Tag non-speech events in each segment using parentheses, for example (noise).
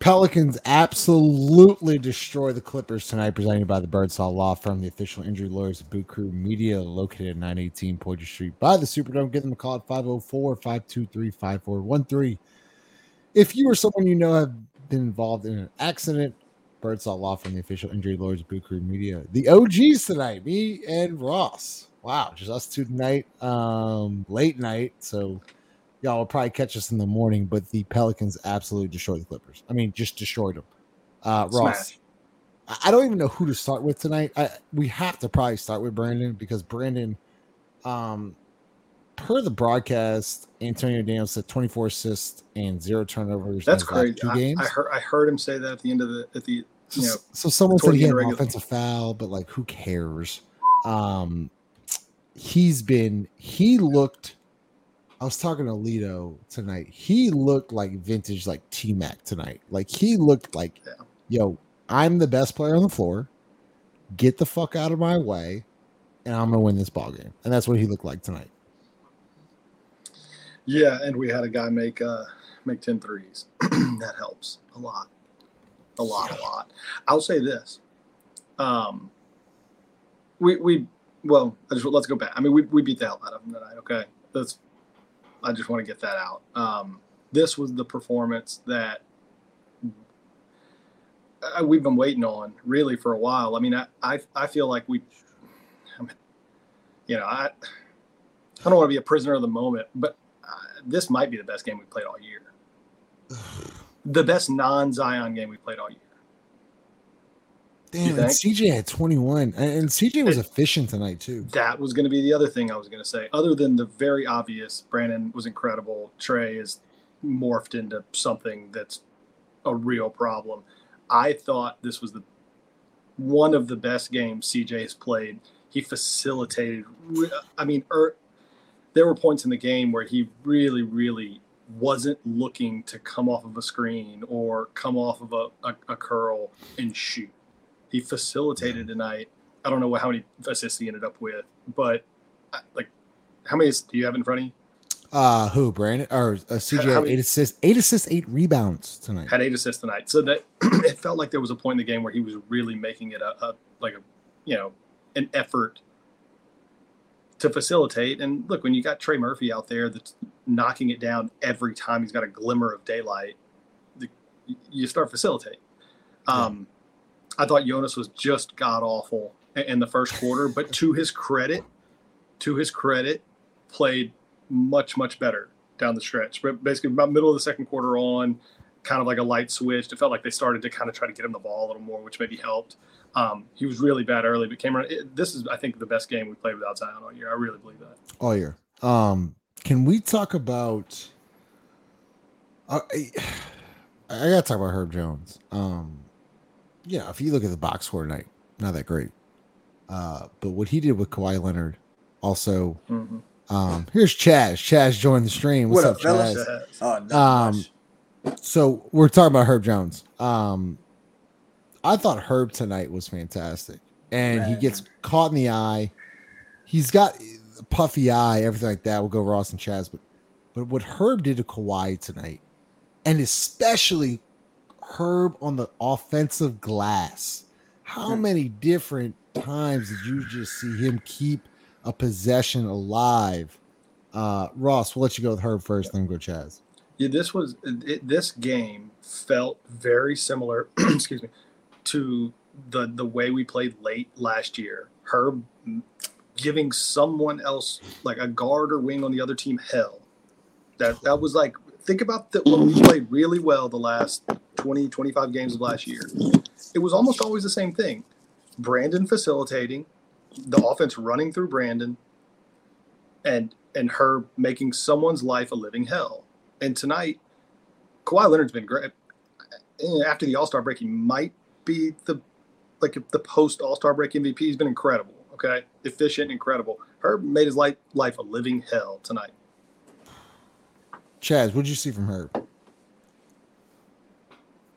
Pelicans absolutely destroy the Clippers tonight, presented by the Birdsall Law Firm, the official injury lawyers of Boot Crew Media, located at 918 Poydras Street by the Superdome. Give them a call at 504 523 5413. If you or someone you know have been involved in an accident, Birdsall Law Firm, the official injury lawyers of Boot Crew Media. The OGs tonight, me and Ross. Wow, just us two tonight, um, late night. So y'all will probably catch us in the morning, but the Pelicans absolutely destroyed the Clippers. I mean, just destroyed them. Uh, Ross, Smash. I don't even know who to start with tonight. I, we have to probably start with Brandon because Brandon, um, per the broadcast, Antonio Daniels said 24 assists and zero turnovers. That's crazy. Two I, games. I heard I heard him say that at the end of the at the So, you know so someone said he had an offensive foul, but like, who cares? Um, he's been he looked. I was talking to Lito tonight. He looked like vintage, like T Mac tonight. Like he looked like, Yeah. yo, I'm the best player on the floor. Get the fuck out of my way, and I'm gonna win this ball game. And that's what he looked like tonight. yeah, and we had a guy make uh make 10 threes. (clears throat) that helps a lot. A lot, a lot. I'll say this. Um we we well, I just let's go back. I mean, we, we beat the hell out of them tonight, okay? That's I just want to get that out. Um this was the performance that uh, we've been waiting on really for a while. I mean, I I, I feel like we, I mean, you know, I I don't want to be a prisoner of the moment, but uh, this might be the best game we played all year. (sighs) The best non-Zion game we played all year. Damn, and? CJ had 21, and and CJ was efficient tonight too. That was going to be the other thing I was going to say. Other than the very obvious, Brandon was incredible. Trey is morphed into something that's a real problem. I thought this was the one of the best games CJ has played. He facilitated. I mean, er, there were points in the game where he really, really wasn't looking to come off of a screen or come off of a, a, a curl and shoot. He facilitated tonight. I don't know how many assists he ended up with, but uh, like, how many do you have in front of you? Uh who Brandon or uh, CJ had many- eight assists, eight assists, eight rebounds tonight. Had eight assists tonight, so that (clears throat) it felt like there was a point in the game where he was really making it a, a like a you know an effort to facilitate. And look, when you got Trey Murphy out there that's knocking it down every time he's got a glimmer of daylight, the, you start facilitating. Um, I thought Jonas was just god awful in- the first quarter, but to his credit, to his credit, played much much better down the stretch. But basically, about middle of the second quarter on, kind of like a light switch. It felt like they started to kind of try to get him the ball a little more, which maybe helped. Um, he was really bad early, but came around. It, this is, I think, the best game we played without Zion all year. I really believe that. all year. Um, can we talk about? Uh, I, (sighs) I gotta talk about Herb Jones. Um, yeah, if you look at the box score tonight, not that great. Uh, but what he did with Kawhi Leonard, also. Mm-hmm. Um, here's Chaz. Chaz joined the stream. What's What up, fellas? Chaz? Oh, not Um. So we're talking about Herb Jones. Um, I thought Herb tonight was fantastic, and he gets caught in the eye. He's got a puffy eye, everything like that. We'll go Ross and Chaz, but but what Herb did to Kawhi tonight, and especially Herb on the offensive glass. How Hmm. many different times did you just see him keep a possession alive? Uh, Ross, we'll let you go with Herb first, then go Chaz. Yeah, this was it, this game felt very similar. (clears throat) excuse me, to the the way we played late last year. Herb giving someone else like a guard or wing on the other team hell. That that was like think about that when we played really well the last 20 25 games of last year. It was almost always the same thing. Brandon facilitating, the offense running through Brandon and and Herb making someone's life a living hell. And tonight, Kawhi Leonard's been great. After the All Star break, he might be the like the post All Star break MVP. He's been incredible. Okay, efficient, incredible. Herb made his life life a living hell tonight. Chaz, what'd you see from Herb?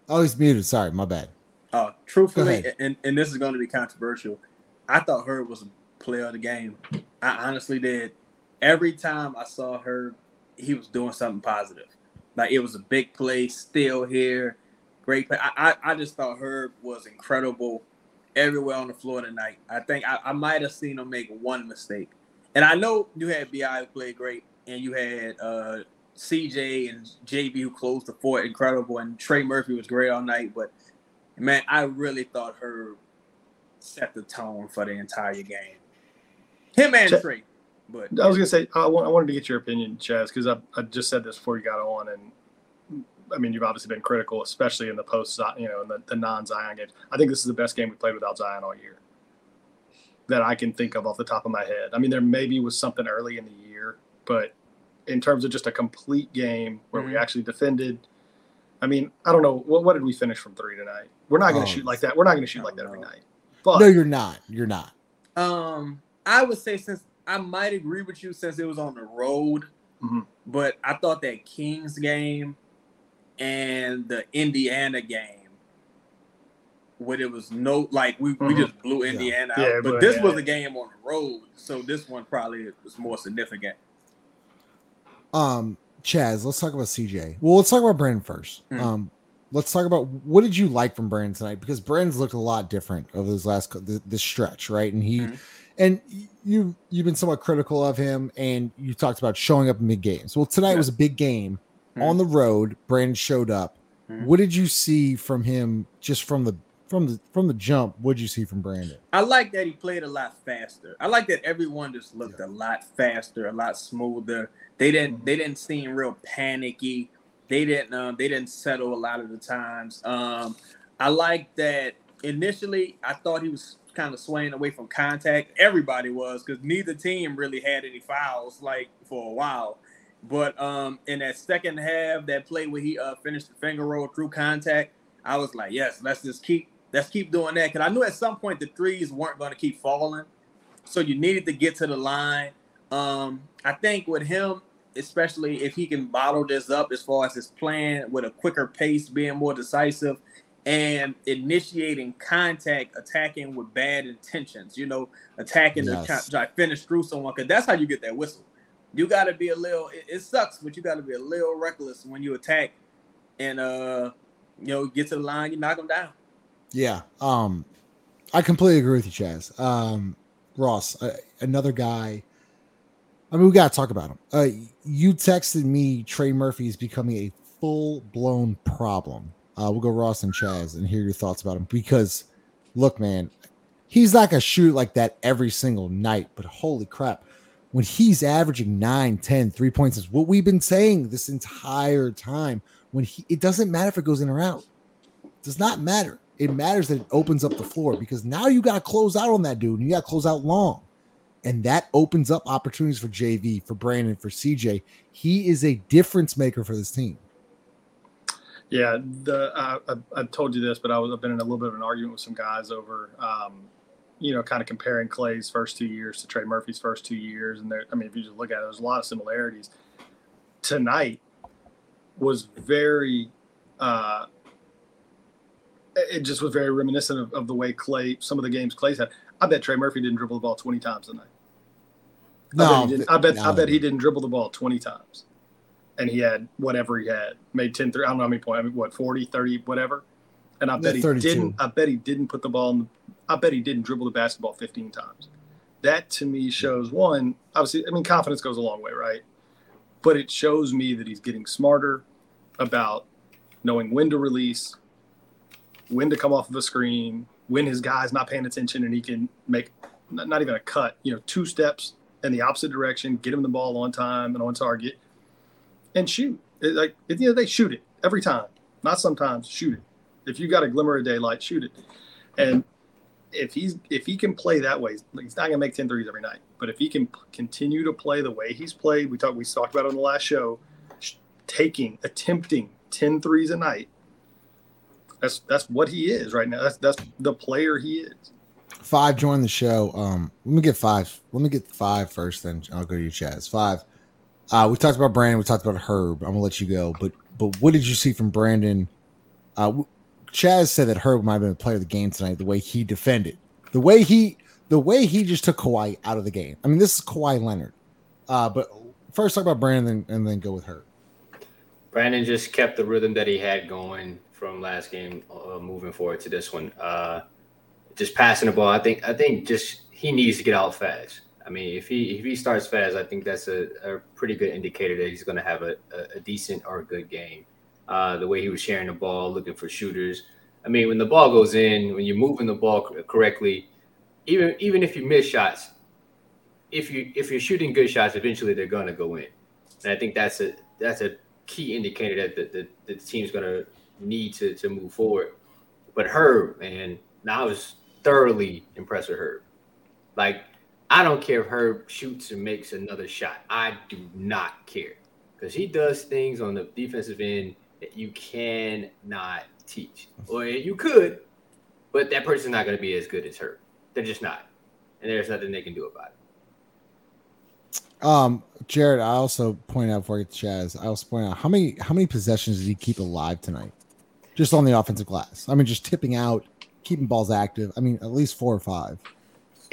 Oh, he's muted. Sorry, my bad. Uh, truthfully, and, and this is going to be controversial. I thought Herb was a player of the game. I honestly did. Every time I saw Herb, he was doing something positive. Like it was a big play, still here. great. I, I, I just thought Herb was incredible everywhere on the floor tonight. I think I, I might have seen him make one mistake. And I know you had BI who played great, and you had uh, CJ and JV who closed the fort incredible, and Trey Murphy was great all night. But man, I really thought Herb set the tone for the entire game. Him and Ch- Trey. But I was gonna say I, w- I wanted to get your opinion, Chaz, because I, I just said this before you got on, and I mean you've obviously been critical, especially in the post, uh, you know, in the, the non Zion games. I think this is the best game we played without Zion all year that I can think of off the top of my head. I mean, there maybe was something early in the year, but in terms of just a complete game where mm-hmm. we actually defended. I mean, I don't know what, what did we finish from three tonight. We're not going to oh, shoot like that. We're not going to shoot like that every night. But no, you're not. You're not. Um, I would say since I might agree with you since it was on the road, mm-hmm. but I thought that Kings game and the Indiana game, where it was no like we, mm-hmm. we just blew Indiana yeah. out, yeah, but, but this yeah. was a game on the road, so this one probably was more significant. Um, Chaz, let's talk about CJ. Well, let's talk about Brandon 1st mm-hmm. Um, let's talk about what did you like from Brandon tonight because Brandon's looked a lot different over this last this stretch, right? And he mm-hmm. and you you've been somewhat critical of him, and you talked about showing up in mid games. Well, tonight yeah. was a big game mm-hmm. on the road. Brandon showed up. Mm-hmm. What did you see from him just from the from the from the jump? What did you see from Brandon? I like that he played a lot faster. I like that everyone just looked yeah. a lot faster, a lot smoother. They didn't mm-hmm. they didn't seem real panicky. They didn't um, they didn't settle a lot of the times. Um, I like that initially I thought he was kind of swaying away from contact. Everybody was because neither team really had any fouls like for a while. But um, in that second half, that play where he uh, finished the finger roll through contact, I was like, yes, let's just keep let's keep doing that because I knew at some point the threes weren't going to keep falling, so you needed to get to the line. Um, I think with him, especially if he can bottle this up as far as his plan with a quicker pace, being more decisive, and initiating contact, attacking with bad intentions. You know, attacking yes. to try, finish through someone because that's how you get that whistle. You got to be a little. It, it sucks, but you got to be a little reckless when you attack, and uh, you know, get to the line, you knock them down. Yeah, um, I completely agree with you, Chaz. Um, Ross, uh, another guy. I mean, we got to talk about him. Uh, you texted me Trey Murphy is becoming a full blown problem uh, we'll go Ross and Chaz and hear your thoughts about him because, look, man, he's not to shoot like that every single night, but holy crap, when he's averaging 9, 10, three points is what we've been saying this entire time. When he, it doesn't matter if it goes in or out, it does not matter. It matters that it opens up the floor because now you got to close out on that dude and you got to close out long. And that opens up opportunities for JV, for Brandon, for CJ. He is a difference maker for this team. Yeah, the I, I, told you this, but I was I've been in a little bit of an argument with some guys over, um, you know, kind of comparing Klay's first two years to Trey Murphy's first two years, and there. I mean, if you just look at it, there's a lot of similarities. Tonight was very, uh, it just was very reminiscent of, of the way Klay, some of the games Klay's had. I bet Trey Murphy didn't dribble the ball 20 times tonight. No, I bet, I bet, no. I bet he didn't dribble the ball 20 times and he had whatever he had, made 10 3, I don't know how many points, I mean, what, 40, 30, whatever. And I bet he 32. didn't, I bet he didn't put the ball in, the, I bet he didn't dribble the basketball 15 times. That to me shows one, obviously, I mean, confidence goes a long way, right? But it shows me that he's getting smarter about knowing when to release, when to come off of a screen, when his guy's not paying attention and he can make not even a cut, you know, two steps in the opposite direction, get him the ball on time and on target and shoot. It, like at the end of the day, shoot it every time. Not sometimes, shoot it. If you got a glimmer of daylight, shoot it. And if he's if he can play that way, he's not gonna make 10 threes every night. But if he can continue to play the way he's played, we talked we talked about on the last show, taking, attempting 10 threes a night. That's that's what he is right now. That's that's the player he is. Five joined the show. Um, let me get five. Let me get five first, then I'll go to you, Chaz. Five. Uh, we talked about Brandon. We talked about Herb. I'm gonna let you go. But but what did you see from Brandon? Uh, Chaz said that Herb might have been a player of the game tonight. The way he defended, the way he the way he just took Kawhi out of the game. I mean, this is Kawhi Leonard. Uh, but first talk about Brandon and then go with Herb. Brandon just kept the rhythm that he had going from last game uh, moving forward to this one. Uh, just passing the ball. I think I think just he needs to get out fast. I mean, if he if he starts fast, I think that's a, a pretty good indicator that he's going to have a, a, decent or a good game. Uh, the way he was sharing the ball, looking for shooters. I mean, when the ball goes in, when you're moving the ball correctly, even even if you miss shots, if you if you're shooting good shots, eventually they're going to go in. And I think that's a that's a key indicator that the, the, the team's going to need to to move forward. But Herb, man, I was thoroughly impressed with Herb. Like I don't care if Herb shoots and makes another shot. I do not care because he does things on the defensive end that you cannot teach, or you could, but that person's not going to be as good as Herb. They're just not, and there's nothing they can do about it. Um, Jared, I also point out for you, Chaz. I also point out how many how many possessions did he keep alive tonight, just on the offensive glass? I mean, just tipping out, keeping balls active. I mean, at least four or five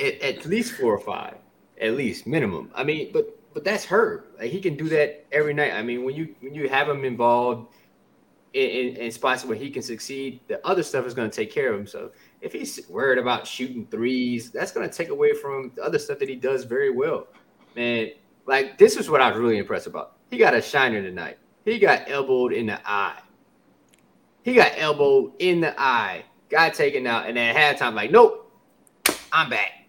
at, at least four or five, at least minimum. I mean, but but that's Herb. Like he can do that every night. I mean, when you when you have him involved in, in, in spots where he can succeed, the other stuff is going to take care of him. So if he's worried about shooting threes, that's going to take away from the other stuff that he does very well. Man, like this is what I was really impressed about. He got a shiner tonight. He got elbowed in the eye. He got elbowed in the eye. Got taken out, and then halftime, like, nope, I'm back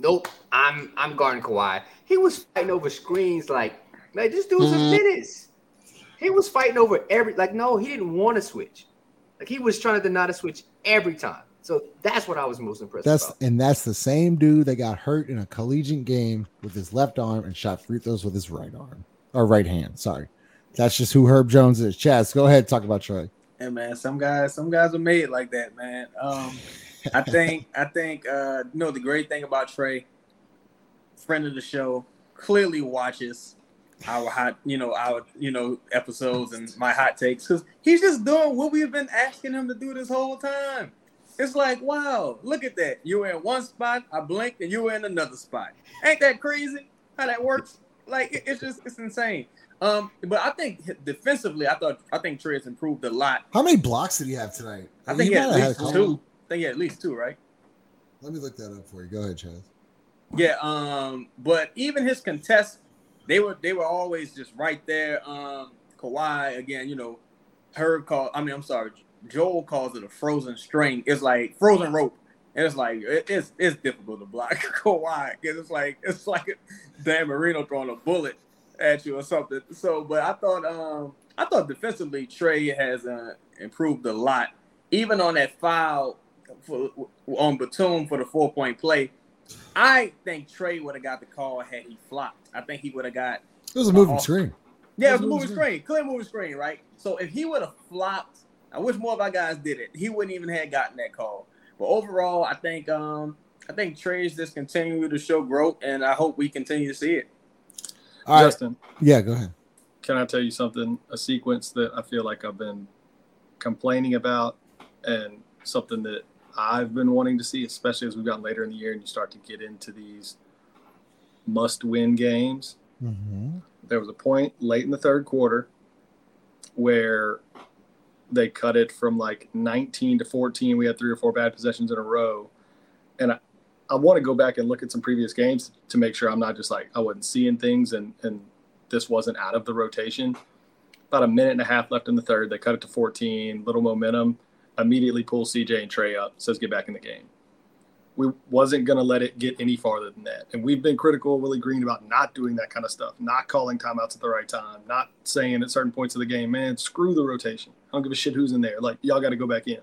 nope, I'm I'm guarding Kawhi. He was fighting over screens like, man, this dude's mm-hmm. a menace. He was fighting over every like, no, he didn't want to switch. Like he was trying to deny the switch every time. So that's what I was most impressed that's, about. And that's the same dude that got hurt in a collegiate game with his left arm and shot free throws with his right arm or right hand. Sorry. That's just who Herb Jones is. Chaz, go ahead talk about Trey. Hey man, some guys, some guys are made like that, man. Um, I think (laughs) I think uh you know the great thing about Trey, friend of the show, clearly watches our hot, you know, our you know episodes and my hot takes because he's just doing what we've been asking him to do this whole time. It's like, wow, look at that. You were in one spot, I blinked, and you were in another spot. Ain't that crazy how that works? Like it's just it's insane. Um, but I think defensively, I thought I think Trey has improved a lot. How many blocks did he have tonight? I think he, he had at least two think yeah, at least two, right? Let me look that up for you. Go ahead, Chaz. Yeah, um, but even his contests, they were they were always just right there. Um, Kawhi again, you know, Herb call. I mean, I'm sorry, Joel calls it a frozen string. It's like frozen rope, and it's like it, it's it's difficult to block (laughs) Kawhi because it's like it's like (laughs) Dan Marino throwing a bullet at you or something. So, but I thought um I thought defensively Trey has uh, improved a lot. Even on that foul for on Batum for the four point play. I think Trey would have got the call had he flopped. I think he would have got. It was a moving screen. Yeah, it was, a moving screen. screen, clear moving screen, right? So if he would have flopped, I wish more of our guys did it. He wouldn't even have gotten that call. But overall, I think um I think Trey's just continuing to show growth, and I hope we continue to see it. All Justin, right. yeah, go ahead. Can I tell you something? A sequence that I feel like I've been complaining about, and something that I've been wanting to see, especially as we've gotten later in the year and you start to get into these must win games. Mm-hmm. There was a point late in the third quarter where they cut it from like 19 to 14. We had three or four bad possessions in a row. And I, I want to go back and look at some previous games to make sure I'm not just like I wasn't seeing things and, and this wasn't out of the rotation. About a minute and a half left in the third. They cut it to 14, little momentum immediately pulls CJ and Trey up, says get back in the game. We wasn't going to let it get any farther than that. And we've been critical of Willie Green about not doing that kind of stuff, not calling timeouts at the right time, not saying at certain points of the game, man, screw the rotation. I don't give a shit who's in there. Like y'all got to go back in.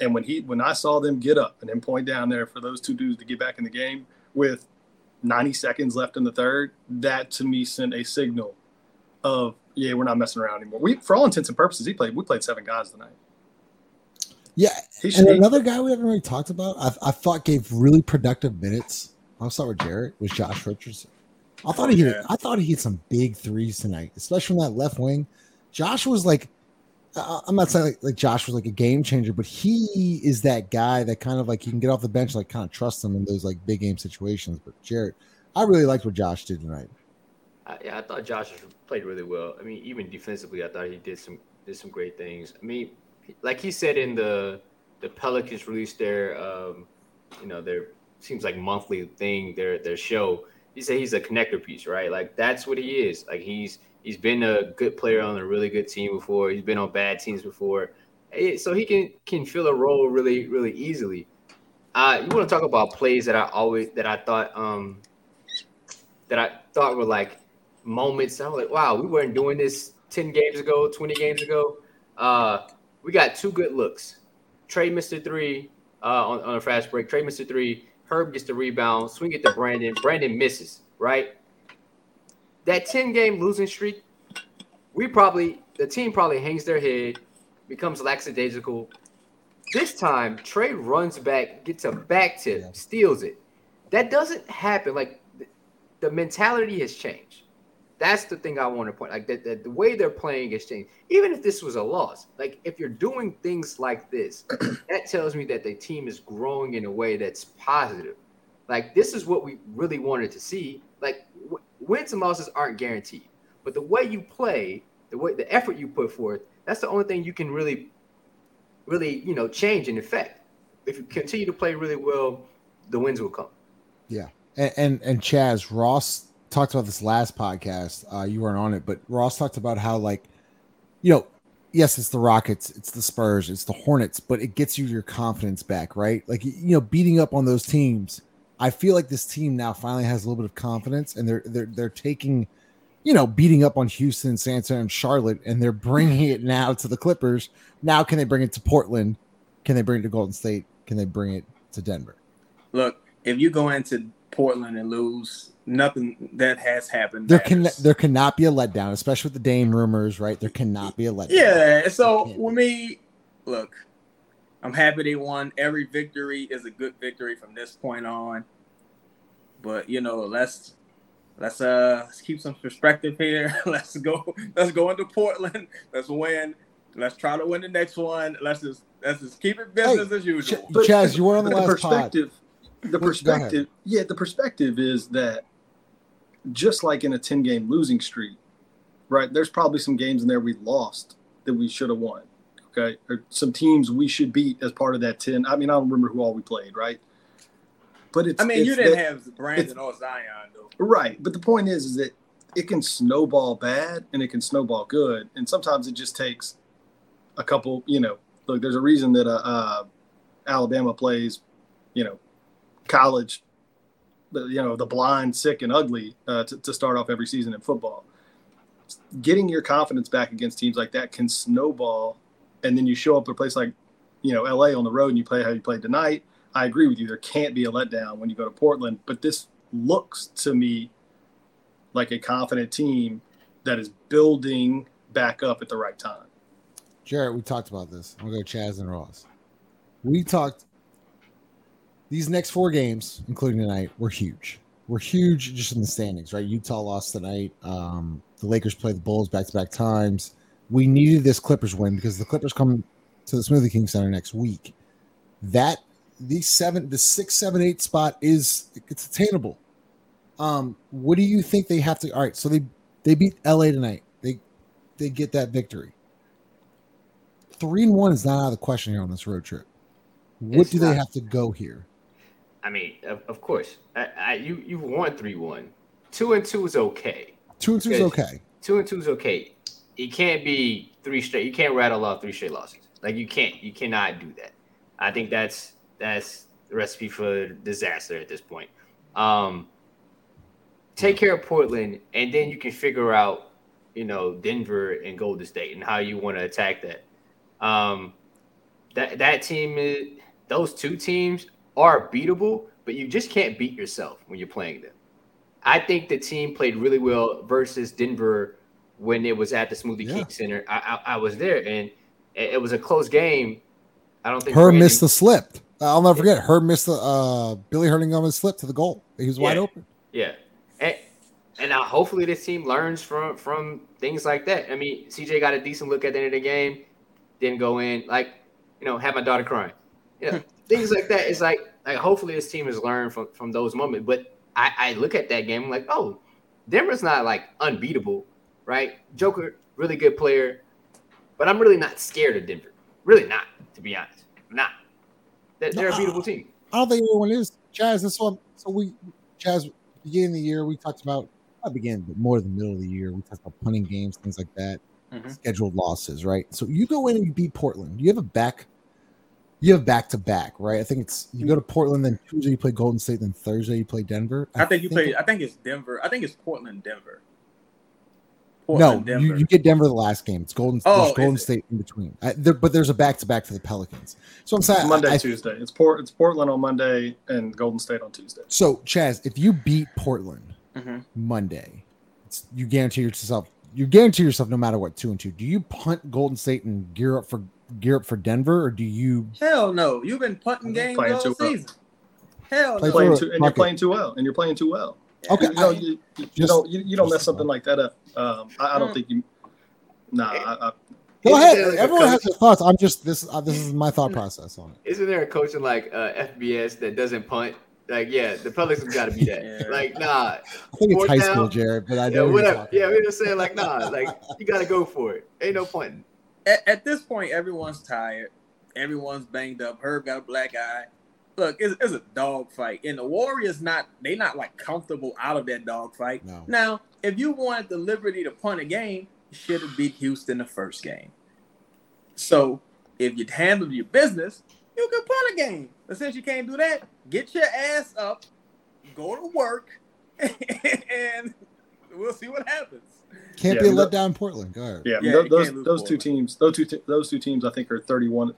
And when he when I saw them get up and then point down there for those two dudes to get back in the game with 90 seconds left in the third, that to me sent a signal of yeah, we're not messing around anymore. We for all intents and purposes, he played we played seven guys tonight. Yeah, and another guy we haven't really talked about, I, I thought gave really productive minutes. I'll start with Jarrett. Was Josh Richardson? I thought he oh, hit. I thought he hit some big threes tonight, especially from that left wing. Josh was like, I'm not saying like, like, Josh was like a game changer, but he is that guy that kind of like you can get off the bench, like kind of trust him in those like big game situations. But Jared, I really liked what Josh did tonight. Uh, yeah, I thought Josh played really well. I mean, even defensively, I thought he did some did some great things. I mean, like he said in the the Pelicans released their um, you know their seems like monthly thing their their show. He said he's a connector piece, right? Like that's what he is. Like he's he's been a good player on a really good team before. He's been on bad teams before, so he can can fill a role really really easily. Uh, you want to talk about plays that I always that I thought um that I thought were like moments. I was like, wow, we weren't doing this 10 games ago, 20 games ago. Uh, we got two good looks. Trey Mr. Three uh, on, on a fast break. Trey Mr. Three. Herb gets the rebound, swing it to Brandon. Brandon misses, right? That 10 game losing streak, we probably, the team probably hangs their head, becomes lackadaisical. This time, Trey runs back, gets a back tip, steals it. That doesn't happen. Like the mentality has changed. That's the thing I want to point. Like that, that the way they're playing has changed. Even if this was a loss, like if you're doing things like this, (clears throat) that tells me that the team is growing in a way that's positive. Like this is what we really wanted to see. Wins and losses aren't guaranteed, but the way you play, the way the effort you put forth, that's the only thing you can really, really you know change and affect. If you continue to play really well, the wins will come. Yeah. And, and and Chaz Ross talked about this last podcast. Uh, you weren't on it, but Ross talked about how like, you know, yes, it's the Rockets, it's the Spurs, it's the Hornets, but it gets you your confidence back, right? Like you know, beating up on those teams. I feel like this team now finally has a little bit of confidence, and they're they're they're taking, you know, beating up on Houston, San Antonio, and Charlotte, and they're bringing it now to the Clippers. Now, can they bring it to Portland? Can they bring it to Golden State? Can they bring it to Denver? Look, if you go into Portland and lose, nothing that has happened. There can there cannot be a letdown, especially with the Dame rumors, right? There cannot be a letdown. Yeah. So with me, look, I'm happy they won. Every victory is a good victory from this point on. But you know, let's let's uh let's keep some perspective here. (laughs) let's go. Let's go into Portland. Let's win. Let's try to win the next one. Let's just let's just keep it business hey, as usual. Ch- Chaz, you were on the last perspective. Pod the perspective, yeah, the perspective is that just like in a 10 game losing streak, right? There's probably some games in there we lost that we should have won. Okay. Or some teams we should beat as part of that 10. I mean, I don't remember who all we played, right? But it's, I mean, it's you didn't have Brandon or Zion, though. Right. But the point is, is that it can snowball bad and it can snowball good. And sometimes it just takes a couple, you know, look, there's a reason that uh, uh Alabama plays, you know, college, you know, the blind, sick, and ugly uh, to, to start off every season in football. Getting your confidence back against teams like that can snowball, and then you show up at a place like, you know, LA on the road and you play how you played tonight. I agree with you. There can't be a letdown when you go to Portland, but this looks to me like a confident team that is building back up at the right time. Jarrett, we talked about this. I'm to go Chaz and Ross. We talked these next four games, including tonight, were huge. Were huge just in the standings, right? Utah lost tonight. Um, the Lakers played the Bulls back to back times. We needed this Clippers win because the Clippers come to the Smoothie King Center next week. That the seven, the six, seven, eight spot is it's attainable. Um, what do you think they have to? All right, so they they beat LA tonight. They they get that victory. Three and one is not out of the question here on this road trip. What it's do not, they have to go here? I mean, of, of course, I, I, you you won three one. Two and two is okay. Two and two is okay. Two and two is okay. It can't be three straight. You can't rattle off three straight losses. Like you can't. You cannot do that. I think that's that's the recipe for disaster at this point. Um, take care of Portland, and then you can figure out, you know, Denver and Golden State and how you want to attack that. Um, that that team is those two teams are beatable, but you just can't beat yourself when you're playing them. I think the team played really well versus Denver when it was at the Smoothie yeah. King Center. I, I, I, was there, and it, it, was a close game. I don't think Herb missed the slip. I'll never forget. Herb missed the uh, Billy Hurtingham's slip to the goal. He was yeah. wide open. Yeah, and, and now hopefully this team learns from from things like that. I mean, CJ got a decent look at the end of the game, didn't go in. Like, you know, had my daughter crying. You know, (laughs) things like that. It's like like hopefully this team has learned from from those moments. But I, I look at that game I'm like, oh, Denver's not like unbeatable, right? Joker, really good player, but I'm really not scared of Denver. Really not, to be honest. Not. They're, they're No, a beautiful team. I don't think everyone is. Chaz, this one. So we, Chaz, beginning of the year, we talked about, not beginning, but more the middle of the year, we talked about punting games, things like that, Mhm. scheduled losses, right? So you go in and you beat Portland. You have a back, you have back to back, right? I think it's, you go to Portland, then Tuesday you play Golden State, then Thursday you play Denver. I think you play. I think it's Denver. I think it's Portland, Denver. Portland, no, you, you get Denver the last game. It's Golden, Oh, Golden it? State in between. I, there, but there's a back to back for the Pelicans. So I'm saying, Monday, I- Tuesday. It's Port. It's Portland on Monday and Golden State on Tuesday. so Chaz, if you beat Portland, Mhm. Monday. It's, you guarantee yourself. You guarantee yourself no matter what two and two. Do you punt Golden State and gear up for gear up for Denver, or do you Hell no. You've been punting games playing all too well. season. Hell no. for Playing too, and Fuck you're playing too well. And you're playing too well. Okay, You, know, I- you, you, you just- don't you, you don't mess something like that up. Um, I, I don't Mm. think you. Nah, I, I, go Isn't ahead? like a Everyone has their thoughts. I'm just this. Uh, this is my thought process on it. Isn't there a coach in like uh, FBS that doesn't punt? Like, yeah, the Pelicans got to be that. (laughs) Yeah. Like, nah, I think it's high down. school, Jared, but I yeah, know what you're whatever. Yeah, about. we're just saying like, nah, like you got to go for it. Ain't no punting. At, at this point, everyone's tired. Everyone's banged up. Herb got a black eye. Look, it's, it's a dog fight, and the Warriors not they not like comfortable out of that dog fight. No. Now, if you wanted the liberty to punt a game, you should have beat Houston the first game. So if you handled your business, you could punt a game. But since you can't do that, get your ass up, go to work, (laughs) and we'll see what happens. Can't Yeah, be a no- letdown in Portland. Go ahead. yeah. Yeah, tho- you those can't those two teams, those two those two teams, I think are 31.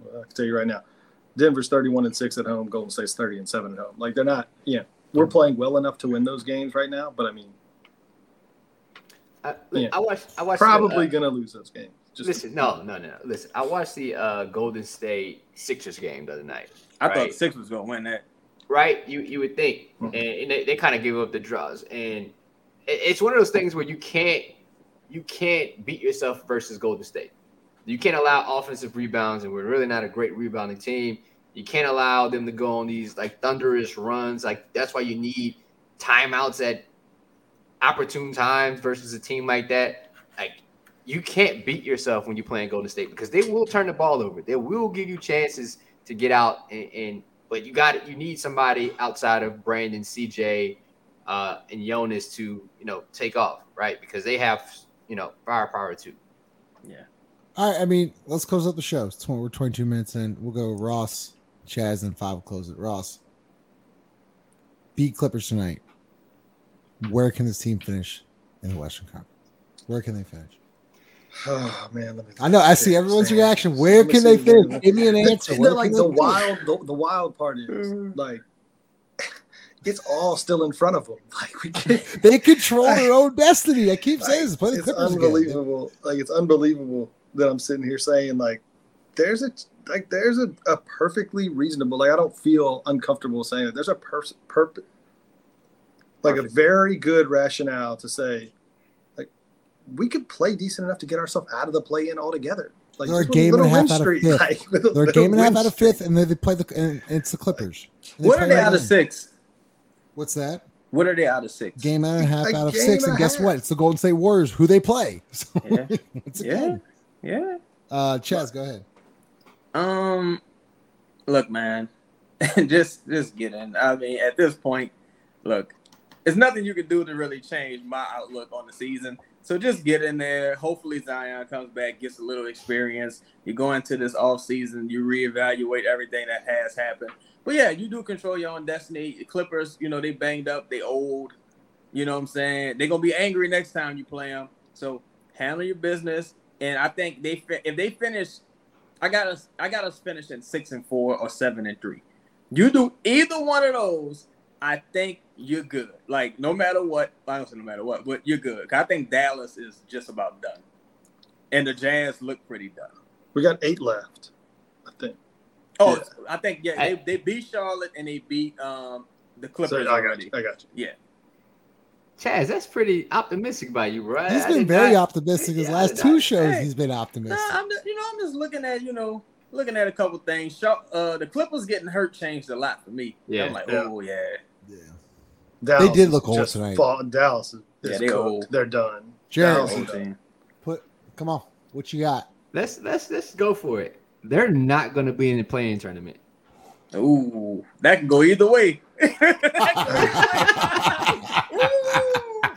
I can tell you right now, Denver's 31 and six at home. Golden State's 30 and seven at home. Like they're not. Yeah, we're playing well enough to win those games right now. But I mean, I, Yeah. I watched. I watched. the, probably uh, gonna lose those games. Just listen, no, no, no. Listen, I watched the uh, Golden State Sixers game the other night. I thought Right. six was gonna win that. right? You you would think, Mhm. and, and they, they kind of give up the draws, and it, it's one of those things where you can't you can't beat yourself versus Golden State. You can't allow offensive rebounds, and we're really not a great rebounding team. You can't allow them to go on these like thunderous runs. Like that's why you need timeouts at opportune times versus a team like that. Like you can't beat yourself when you're playing Golden State because they will turn the ball over. They will give you chances to get out and, and but you got it, you need somebody outside of Brandon, CJ, uh, and Jonas to you know take off right because they have you know firepower too. Yeah. All right. I mean, let's close up the show. It's 20, we're 22 minutes in. We'll go Ross, Chaz, and five will close it. Ross, beat Clippers tonight. Where can this team finish in the Western Conference? Where can they finish? Oh man, let me. I know. I see everyone's reaction. Where can they finish? Give me an answer. Where like the wild, the, the wild part is like (laughs) it's all still in front of them. (laughs) Like we can't. (laughs) They control their own destiny. I keep saying this. Play the it's Clippers again. unbelievable. Like it's unbelievable that I'm sitting here saying like there's a like there's a, a perfectly reasonable. Like I don't feel uncomfortable saying it. There's a pers- perp- like Perfect. a very good rationale to say like we could play decent enough to get ourselves out of the play in altogether. Like They're a game and a little half out of streak, fifth. like, with a They're a game and a half out of fifth, and then they play the and it's the Clippers. They What are they right out of in. six? What's that? What are they out of six? Game and a half A out of six, and and guess half. what? It's the Golden State Warriors who they play. (laughs) So Yeah. (laughs) it's a Yeah. game. Yeah. Uh, Chaz, go ahead. Um, look, man, (laughs) just just get in. I mean, at this point, look, it's nothing you can do to really change my outlook on the season. So just get in there. Hopefully Zion comes back, gets a little experience. You go into this off season, you reevaluate everything that has happened. But yeah, you do control your own destiny. The Clippers, you know, they banged up, they old. You know what I'm saying? They're gonna be angry next time you play them. So handle your business. And I think they if they finish I got us. I got us finishing six and four or seven and three. You do either one of those, I think you're good. Like no matter what, I don't say no matter what, but you're good. 'Cause I think Dallas is just about done, and the Jazz look pretty done. We got eight left, I think. Oh, Yeah. I think yeah, they, they beat Charlotte and they beat um the So Clippers I got already. you. I got you. Yeah, Chaz, that's pretty optimistic by you, bro. He's been very not- optimistic his Yeah, last two not- shows. hey. He's been nah, optimistic. I'm just, you know I'm just looking at you know looking at a couple things. Uh, the Clippers getting hurt changed a lot for me. Yeah. I'm like, Yeah. oh yeah, yeah. Dallas did look old just tonight. fall- Dallas is, Yeah, they cooked. old. They're done. Jared, Dallas Old is done. team. put come on. What you got? let's let's let's go for it. They're not going to be in the playing tournament. Ooh, that can go either way. (laughs) (laughs) (laughs)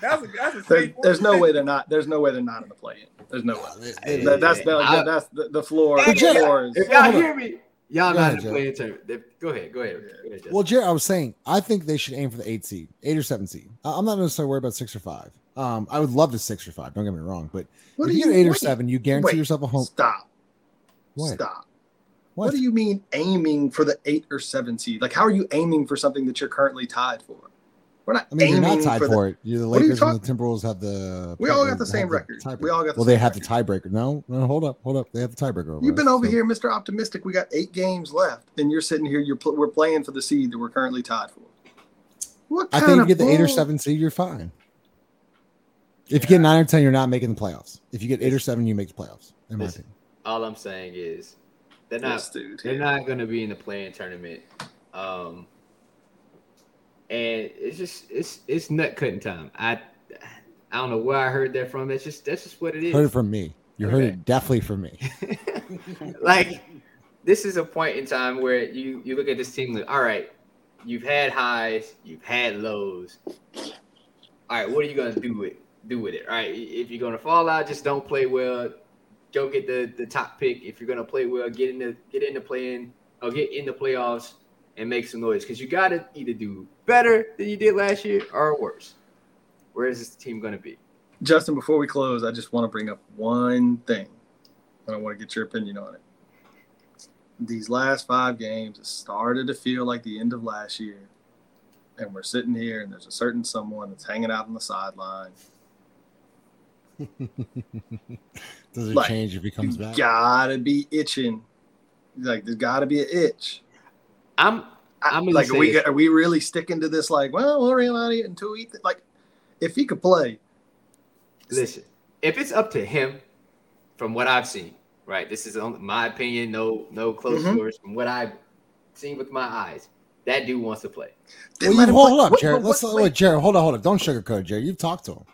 that's a, that's a there's, there's no way they're not. There's no way they're not in the play. In. There's no way. Hey, that, that's the, I, that's the, the floor. The floor is, if y'all hear me, y'all not in the playing tournament. Go ahead. Go ahead. Go ahead well, Jared, I was saying I think they should aim for the eight seed, eight or seven seed. I'm not necessarily worried about six or five. Um, I would love to six or five. Don't get me wrong, but what if you, get eight or seven, you guarantee wait, yourself a home. Stop. What? Stop. What? what do you mean aiming for the eight or seven seed? Like, how are you aiming for something that you're currently tied for? We're not. I mean, you're not tied for, for it. You're the Lakers and the Timberwolves have the. We all got the same record. We all got. well, they have the tiebreaker. No, no, hold up, hold up. They have the tiebreaker. You've been over so. here, Mister Optimistic. We got eight games left, and you're sitting here. You're pl- we're playing for the seed that we're currently tied for. What I think if you get the eight or seven seed, you're fine. If yeah. you get nine or ten, you're not making the playoffs. If you get eight or seven, you make the playoffs. In my opinion. All I'm saying is they're not. Yes, dude. They're not going to be in the playing tournament. Um, and it's just it's it's nut cutting time. I I don't know where I heard that from. That's just that's just what it is. Heard it from me. You okay. heard it definitely from me. (laughs) (laughs) like this is a point in time where you you look at this team like, all right, you've had highs, you've had lows. All right, what are you gonna do with do with it? All right, if you're gonna fall out, just don't play well. Go get the the top pick. If you're gonna play well, get in the get in the play in or get in the playoffs and make some noise because you got to either do better than you did last year or worse. Where is this team going to be? Justin, before we close, I just want to bring up one thing, and I want to get your opinion on it. These last five games, it started to feel like the end of last year, and we're sitting here, and there's a certain someone that's hanging out on the sideline. (laughs) Does it like, change if he comes back? Gotta be itching. Like there's gotta be an itch. I'm I'm like, are we are we really sticking to this? Like, well, we'll rely on it until he like, if he could play. Listen, if it's up to him, from what I've seen, right? This is my opinion. No, no close mm-hmm. source. From what I've seen with my eyes, that dude wants to play. Well, you, hold, hold up, Jared. Let's wait, wait, Jared. Hold on, hold up. Don't sugarcoat, Jared. You've talked to him.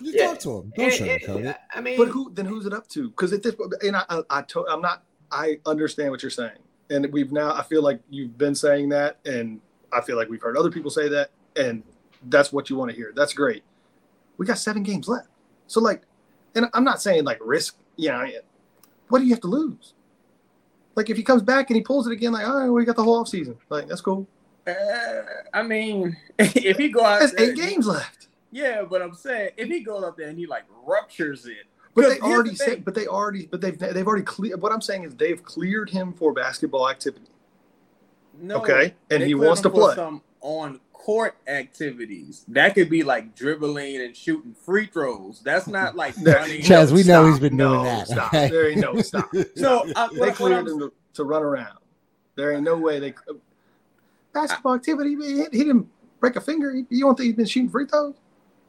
You yeah. talk to him. Don't sugarcoat it. I mean, but who then? Who's it up to? Because at this, and I, I, I to, I'm not. I understand what you're saying and we've now i feel like you've been saying that and i feel like we've heard other people say that and that's what you want to hear. That's great. We got seven games left. So like and i'm not saying like risk you know what do you have to lose? Like if he comes back and he pulls it again like all right we got the whole offseason. Like that's cool. Uh, i mean (laughs) if he go out there's eight games left. Yeah but i'm saying if he goes out there and he like ruptures it but they already the said, but they already, but they've they've already cleared. What I'm saying is they've cleared him for basketball activity. No, okay, and he wants to play some on court activities. That could be like dribbling and shooting free throws. That's not (laughs) like running. Chaz, we know he's been doing no, that. Stop. There ain't no stop. (laughs) so uh, they cleared him to, to, run around. There ain't no way they basketball activity. He, he didn't break a finger. You don't think he's been shooting free throws?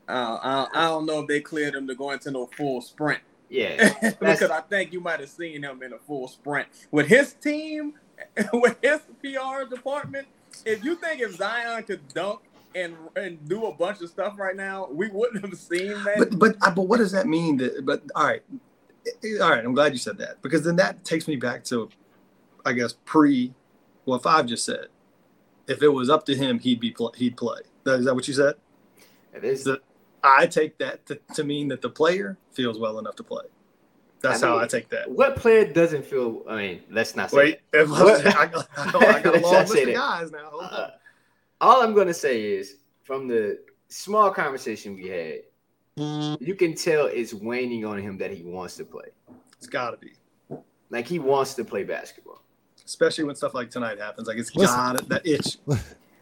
Uh, I, I don't know if they cleared him to go into no full sprint. Yeah, (laughs) because I think you might have seen him in a full sprint with his team, (laughs) with his PR department. If you think if Zion could dunk and and do a bunch of stuff right now, we wouldn't have seen that. But but uh, but what does that mean? That but all right, all right. I'm glad you said that because then that takes me back to, I guess pre, what Five just said. If it was up to him, he'd be he'd play. Is that what you said? It is. The, I take that to, to mean that the player feels well enough to play. That's I mean, how I take that. What player doesn't feel? I mean, let's not say. Wait, I, got, I, got, I got a (laughs) long list of guys now. Uh, all I'm going to say is, from the small conversation we had, you can tell it's waning on him that he wants to play. It's got to be. Like he wants to play basketball. Especially when stuff like tonight happens. Like it's got that itch.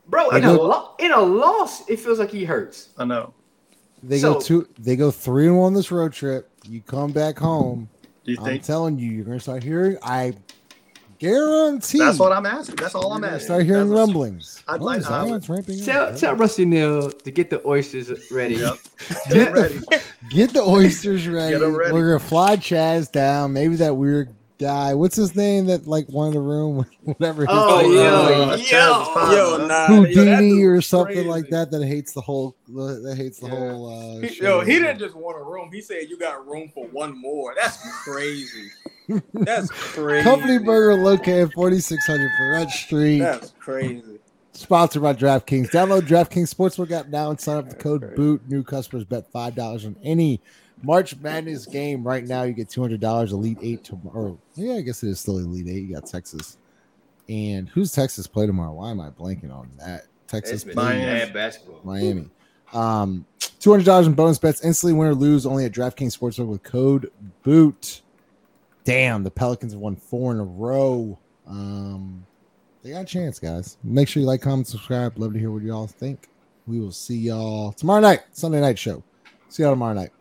Bro, in a, lo- in a loss, it feels like he hurts. I know. They so, go two. They go three and one this road trip. You come back home. I'm think, telling you, you're gonna start hearing. I guarantee. That's what I'm asking. That's all I'm asking. Start hearing that's rumblings. I'd oh, like uh, tell, tell Rusty Neal to get the oysters ready. Yep. (laughs) Get ready. Get the oysters ready. ready. We're gonna fly Chaz down. Maybe that weird guy. What's his name? That like one in the room, (laughs) whatever. oh, yo, yo, yo, nah, Houdini yo, or something crazy. like that. That hates the whole. That hates the yeah. whole. Uh, he, yo, he didn't just want a room. He said you got room for one more. That's crazy. (laughs) That's crazy. Company Burger located 4600 Freret Street. That's crazy. Sponsored by DraftKings. Download DraftKings Sportsbook app now and sign up with the code BOOT. New customers bet $5 on any March Madness game. Right now, you get $200. Elite Eight tomorrow. Yeah, I guess it is still Elite Eight. You got Texas. And who's Texas play tomorrow? Why am I blanking on that? Texas It's been play Miami. basketball. Miami. Um, two hundred dollars in bonus bets, instantly win or lose, only at DraftKings Sportsbook with code BOOT. Damn, the Pelicans have won four in a row. Um, they got a chance, guys. Make sure you like, comment, subscribe. Love to hear what y'all think. We will see y'all tomorrow night, Sunday night show. See y'all tomorrow night.